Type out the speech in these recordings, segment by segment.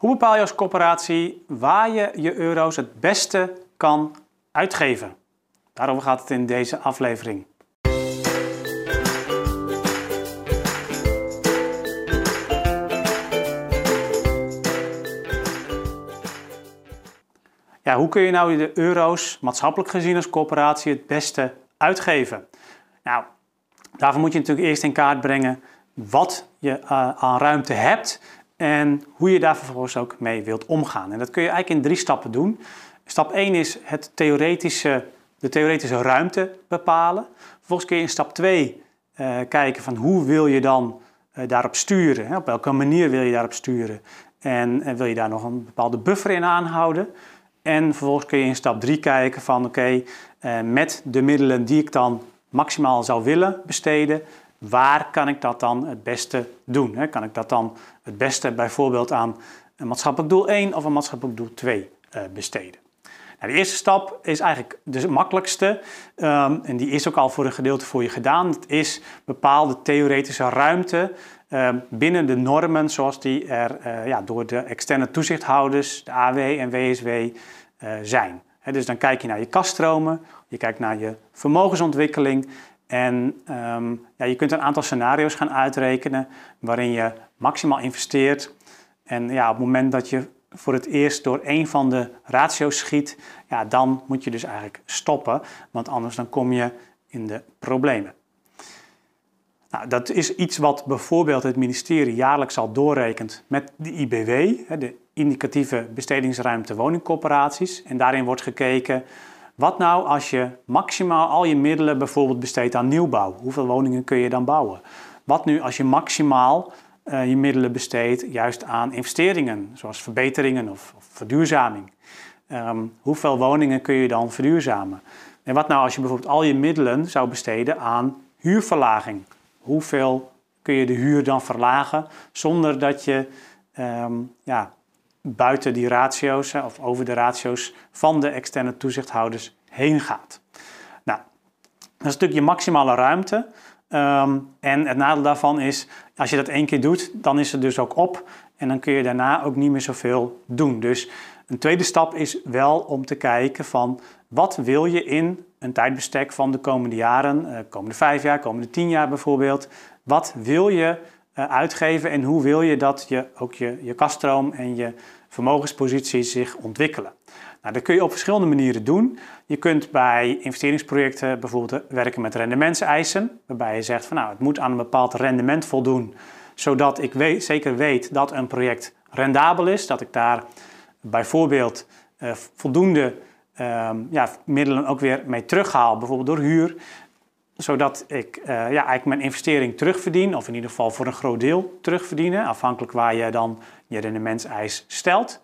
Hoe bepaal je als corporatie waar je je euro's het beste kan uitgeven? Daarover gaat het in deze aflevering. Ja, hoe kun je nou de euro's maatschappelijk gezien als corporatie het beste uitgeven? Nou, daarvoor moet je natuurlijk eerst in kaart brengen wat je uh, aan ruimte hebt en hoe je daar vervolgens ook mee wilt omgaan. En dat kun je eigenlijk in drie stappen doen. Stap 1 is het theoretische, de theoretische ruimte bepalen. Vervolgens kun je in stap 2 uh, eh, kijken van hoe wil je dan uh, daarop sturen. Hè? Op welke manier wil je daarop sturen. En, en, wil je daar nog een bepaalde buffer in aanhouden. En vervolgens kun je in stap 3 kijken van oké, met de middelen die ik dan maximaal zou willen besteden, waar kan ik dat dan het beste doen? Kan ik dat dan het beste bijvoorbeeld aan een maatschappelijk doel 1 of een maatschappelijk doel 2 eh, besteden? Nou, de eerste stap is eigenlijk de makkelijkste um, en die is ook al voor een gedeelte voor je gedaan. Het is bepaalde theoretische ruimte um, binnen de normen zoals die er uh, ja, door de externe toezichthouders, de AW en WSW, eh, zijn. Dus dan kijk je naar je kaststromen, je kijkt naar je vermogensontwikkeling en um, ja, je kunt een aantal scenario's gaan uitrekenen waarin je maximaal investeert. En ja, op het moment dat je voor het eerst door een van de ratio's schiet, ja, dan moet je dus eigenlijk stoppen, want anders dan kom je in de problemen. Nou, dat is iets wat bijvoorbeeld het ministerie jaarlijks al doorrekent met de IBW, de indicatieve bestedingsruimte woningcorporaties. En daarin wordt gekeken wat nou als je maximaal al je middelen bijvoorbeeld besteedt aan nieuwbouw? Hoeveel woningen kun je dan bouwen? Wat nu als je maximaal uh, je middelen besteedt juist aan investeringen, zoals verbeteringen of, of verduurzaming? Um, hoeveel woningen kun je dan verduurzamen? En wat nou als je bijvoorbeeld al je middelen zou besteden aan huurverlaging? Hoeveel kun je de huur dan verlagen zonder dat je um, ja, buiten die ratio's of over de ratio's van de externe toezichthouders heen gaat. Nou, dat is natuurlijk je maximale ruimte. Um, en het nadeel daarvan is, als je dat één keer doet, dan is het dus ook op. En dan kun je daarna ook niet meer zoveel doen. Dus een tweede stap is wel om te kijken van wat wil je in een tijdbestek van de komende jaren, uh, komende vijf jaar, komende tien jaar bijvoorbeeld. Wat wil je uitgeven en hoe wil je dat je ook je, je kaststroom en je vermogenspositie zich ontwikkelen. Nou, dat kun je op verschillende manieren doen. Je kunt bij investeringsprojecten bijvoorbeeld werken met rendementseisen, waarbij je zegt van nou, het moet aan een bepaald rendement voldoen, zodat ik zeker weet dat een project rendabel is, dat ik daar bijvoorbeeld uh, voldoende uh, ja, middelen ook weer mee terughaal, bijvoorbeeld door huur, zodat ik uh, ja, eigenlijk mijn investering terugverdien, of in ieder geval voor een groot deel terugverdienen, afhankelijk waar je dan je rendementseis stelt.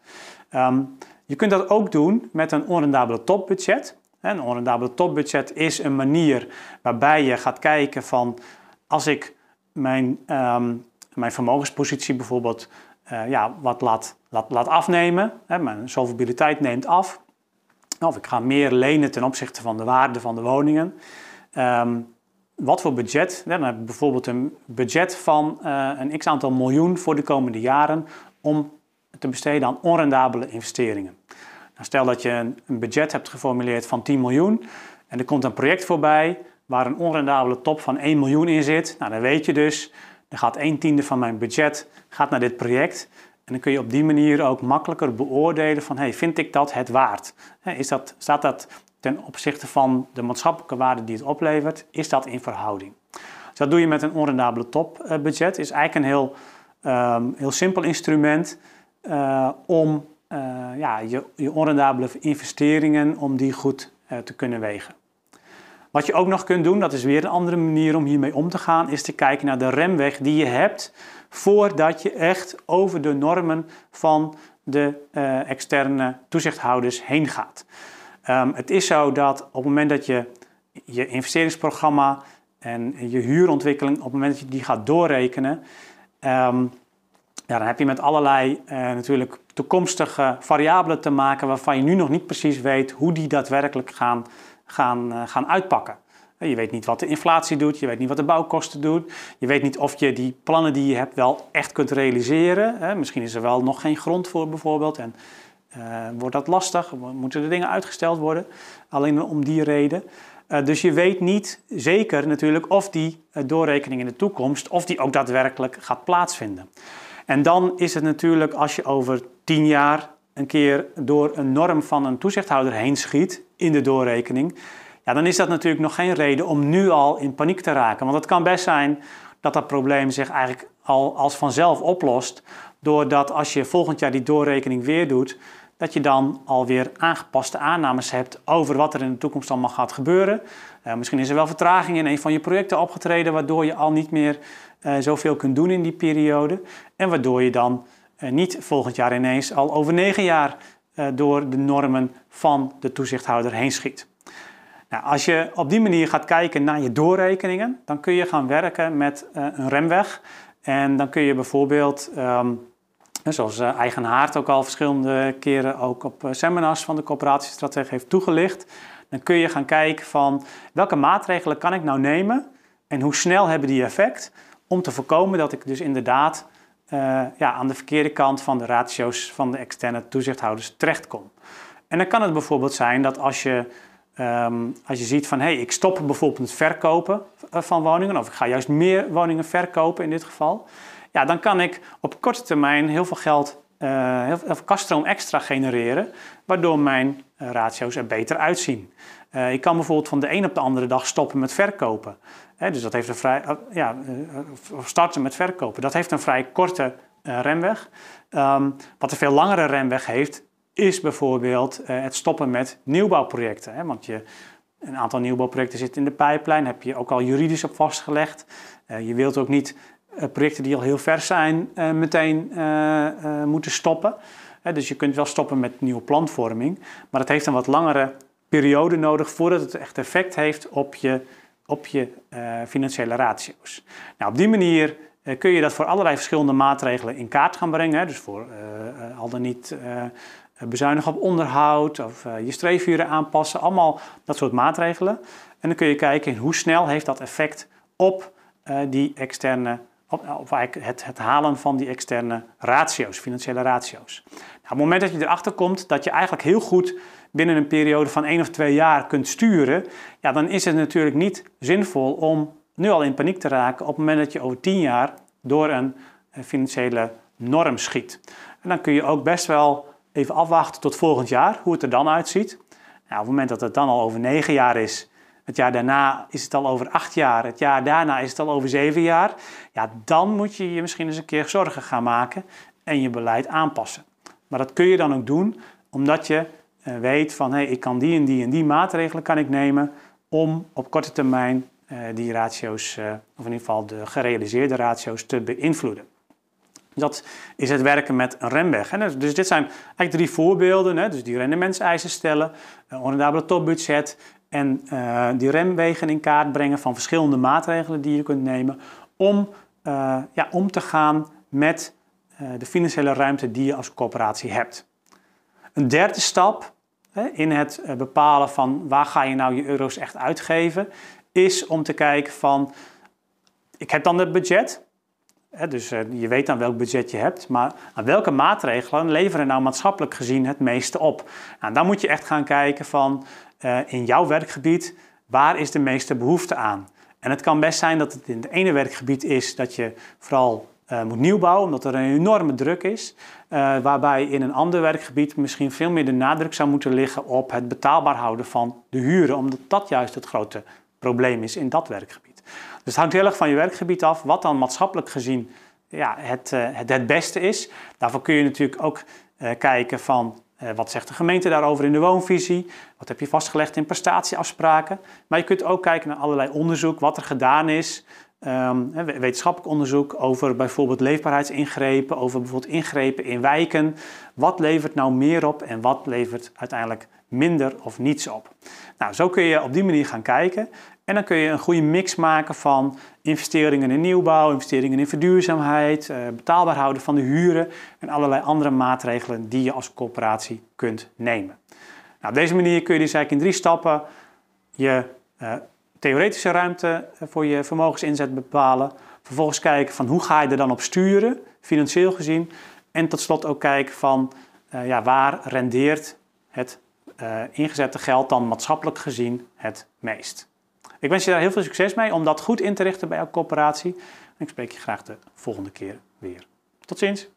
Um, je kunt dat ook doen met een onrendabele topbudget. Een onrendabele topbudget is een manier waarbij je gaat kijken van als ik mijn, um, mijn vermogenspositie bijvoorbeeld uh, ja, wat laat, laat, laat afnemen, hè, mijn solvabiliteit neemt af, of ik ga meer lenen ten opzichte van de waarde van de woningen. Um, wat voor budget? Dan heb ik bijvoorbeeld een budget van uh, een x aantal miljoen voor de komende jaren om te besteden aan onrendabele investeringen. Nou, stel dat je een, een budget hebt geformuleerd van 10 miljoen en er komt een project voorbij waar een onrendabele top van 1 miljoen in zit. Nou, dan weet je dus, er gaat 1 tiende van mijn budget gaat naar dit project. En dan kun je op die manier ook makkelijker beoordelen van, hey, vind ik dat het waard? Is dat, staat dat ten opzichte van de maatschappelijke waarde die het oplevert, is dat in verhouding? Dus dat doe je met een onrendabele topbudget. is eigenlijk een heel, um, heel simpel instrument uh, om uh, ja, je, je onrendabele investeringen om die goed uh, te kunnen wegen. Wat je ook nog kunt doen, dat is weer een andere manier om hiermee om te gaan, is te kijken naar de remweg die je hebt voordat je echt over de normen van de externe toezichthouders heen gaat. Um, het is zo dat op het moment dat je je investeringsprogramma en je huurontwikkeling, op het moment dat je die gaat doorrekenen, um, ja, dan heb je met allerlei uh, natuurlijk toekomstige variabelen te maken waarvan je nu nog niet precies weet hoe die daadwerkelijk gaan, gaan, uh, gaan uitpakken. Je weet niet wat de inflatie doet, je weet niet wat de bouwkosten doen. Je weet niet of je die plannen die je hebt wel echt kunt realiseren. Misschien is er wel nog geen grond voor bijvoorbeeld en uh, wordt dat lastig, moeten de dingen uitgesteld worden, alleen om die reden. Uh, dus je weet niet zeker natuurlijk of die uh, doorrekening in de toekomst, of die ook daadwerkelijk gaat plaatsvinden. En dan is het natuurlijk als je over tien jaar een keer door een norm van een toezichthouder heen schiet in de doorrekening, ja, dan is dat natuurlijk nog geen reden om nu al in paniek te raken. Want het kan best zijn dat dat probleem zich eigenlijk al als vanzelf oplost, doordat als je volgend jaar die doorrekening weer doet, dat je dan alweer aangepaste aannames hebt over wat er in de toekomst allemaal gaat gebeuren. Uh, misschien is er wel vertraging in een van je projecten opgetreden, waardoor je al niet meer uh, zoveel kunt doen in die periode. En waardoor je dan uh, niet volgend jaar ineens al over negen jaar door de normen van de toezichthouder heen schiet. Nou, als je op die manier gaat kijken naar je doorrekeningen, dan kun je gaan werken met een remweg. En dan kun je bijvoorbeeld um, Zoals uh, Eigen Haard ook al verschillende keren ook op uh, seminars van de coöperatiestrategie heeft toegelicht. Dan kun je gaan kijken van welke maatregelen kan ik nou nemen en hoe snel hebben die effect om te voorkomen dat ik dus inderdaad uh, ja, aan de verkeerde kant van de ratio's van de externe toezichthouders terechtkom. En dan kan het bijvoorbeeld zijn dat als je, um, als je ziet van hé, hey, ik stop bijvoorbeeld het verkopen van woningen of ik ga juist meer woningen verkopen in dit geval ja, dan kan ik op korte termijn heel veel geld, uh, heel veel kaststroom extra genereren, waardoor mijn uh, ratio's er beter uitzien. Uh, ik kan bijvoorbeeld van de een op de andere dag stoppen met verkopen. Hè, dus dat heeft een vrij, ja, starten met verkopen. Dat heeft een vrij korte remweg. Um, wat een veel langere remweg heeft, is bijvoorbeeld het stoppen met nieuwbouwprojecten. Hè, want je, een aantal nieuwbouwprojecten zitten in de pijplijn, heb je ook al juridisch op vastgelegd. je wilt ook niet eh, projecten die al heel ver zijn uh, meteen uh, moeten stoppen. dus je kunt wel stoppen met nieuwe plantvorming, maar het heeft een wat langere periode nodig voordat het echt effect heeft op je, op je financiële ratio's. Nou, op die manier kun je dat voor allerlei verschillende maatregelen in kaart gaan brengen. Dus voor al dan niet bezuinigen op onderhoud of je streefuren aanpassen, allemaal dat soort maatregelen. En dan kun je kijken hoe snel heeft dat effect op die externe of eigenlijk het, het, halen van die externe ratio's, financiële ratio's. Nou, op het moment dat je erachter komt dat je eigenlijk heel goed binnen een periode van één of twee jaar kunt sturen, ja, dan is het natuurlijk niet zinvol om nu al in paniek te raken op het moment dat je over tien jaar door een financiële norm schiet. En dan kun je ook best wel even afwachten tot volgend jaar, hoe het er dan uitziet. Nou, op het moment dat het dan al over negen jaar is, het jaar daarna is het al over acht jaar. Het jaar daarna is het al over zeven jaar. Ja, dan moet je je misschien eens een keer zorgen gaan maken en je beleid aanpassen. Maar dat kun je dan ook doen omdat je eh, weet van hé, ik kan die en die en die maatregelen kan ik nemen om op korte termijn uh, die ratio's, uh, of in ieder geval de gerealiseerde ratio's, te beïnvloeden. Dat is het werken met een remweg. Hè. Dus dit zijn eigenlijk drie voorbeelden. Dus die rendementseisen stellen, een topbudget, en uh, die remwegen in kaart brengen van verschillende maatregelen die je kunt nemen om, uh, ja, om te gaan met uh, de financiële ruimte die je als coöperatie hebt. Een derde stap hè, in het bepalen van waar ga je nou je euro's echt uitgeven, is om te kijken van, ik heb dan het budget, hè, dus je weet dan welk budget je hebt, maar aan welke maatregelen leveren nou maatschappelijk gezien het meeste op? Nou, dan moet je echt gaan kijken van, uh, in jouw werkgebied, waar is de meeste behoefte aan? En het kan best zijn dat het in het ene werkgebied is dat je vooral uh, moet nieuwbouwen, omdat er een enorme druk is. Uh, waarbij in een ander werkgebied misschien veel meer de nadruk zou moeten liggen op het betaalbaar houden van de huren, omdat dat juist het grote probleem is in dat werkgebied. Dus het hangt heel erg van je werkgebied af, wat dan maatschappelijk gezien ja, het, het, het beste is. Daarvoor kun je natuurlijk ook kijken van wat zegt de gemeente daarover in de woonvisie? Wat heb je vastgelegd in prestatieafspraken? Maar je kunt ook kijken naar allerlei onderzoek, wat er gedaan is. Um, wetenschappelijk onderzoek over bijvoorbeeld leefbaarheidsingrepen, over bijvoorbeeld ingrepen in wijken. Wat levert nou meer op en wat levert uiteindelijk minder of niets op? Nou, zo kun je op die manier gaan kijken. En dan kun je een goede mix maken van investeringen in nieuwbouw, investeringen in verduurzaamheid, eh, betaalbaar houden van de huren en allerlei andere maatregelen die je als corporatie kunt nemen. Nou, op deze manier kun je dus eigenlijk in drie stappen je uh, theoretische ruimte voor je vermogensinzet bepalen. Vervolgens kijken van hoe ga je er dan op sturen, financieel gezien. En tot slot ook kijken van uh, ja, waar rendeert het uh, ingezette geld dan maatschappelijk gezien het meest. Ik wens je daar heel veel succes mee om dat goed in te richten bij jouw corporatie. En ik spreek je graag de volgende keer weer. Tot ziens!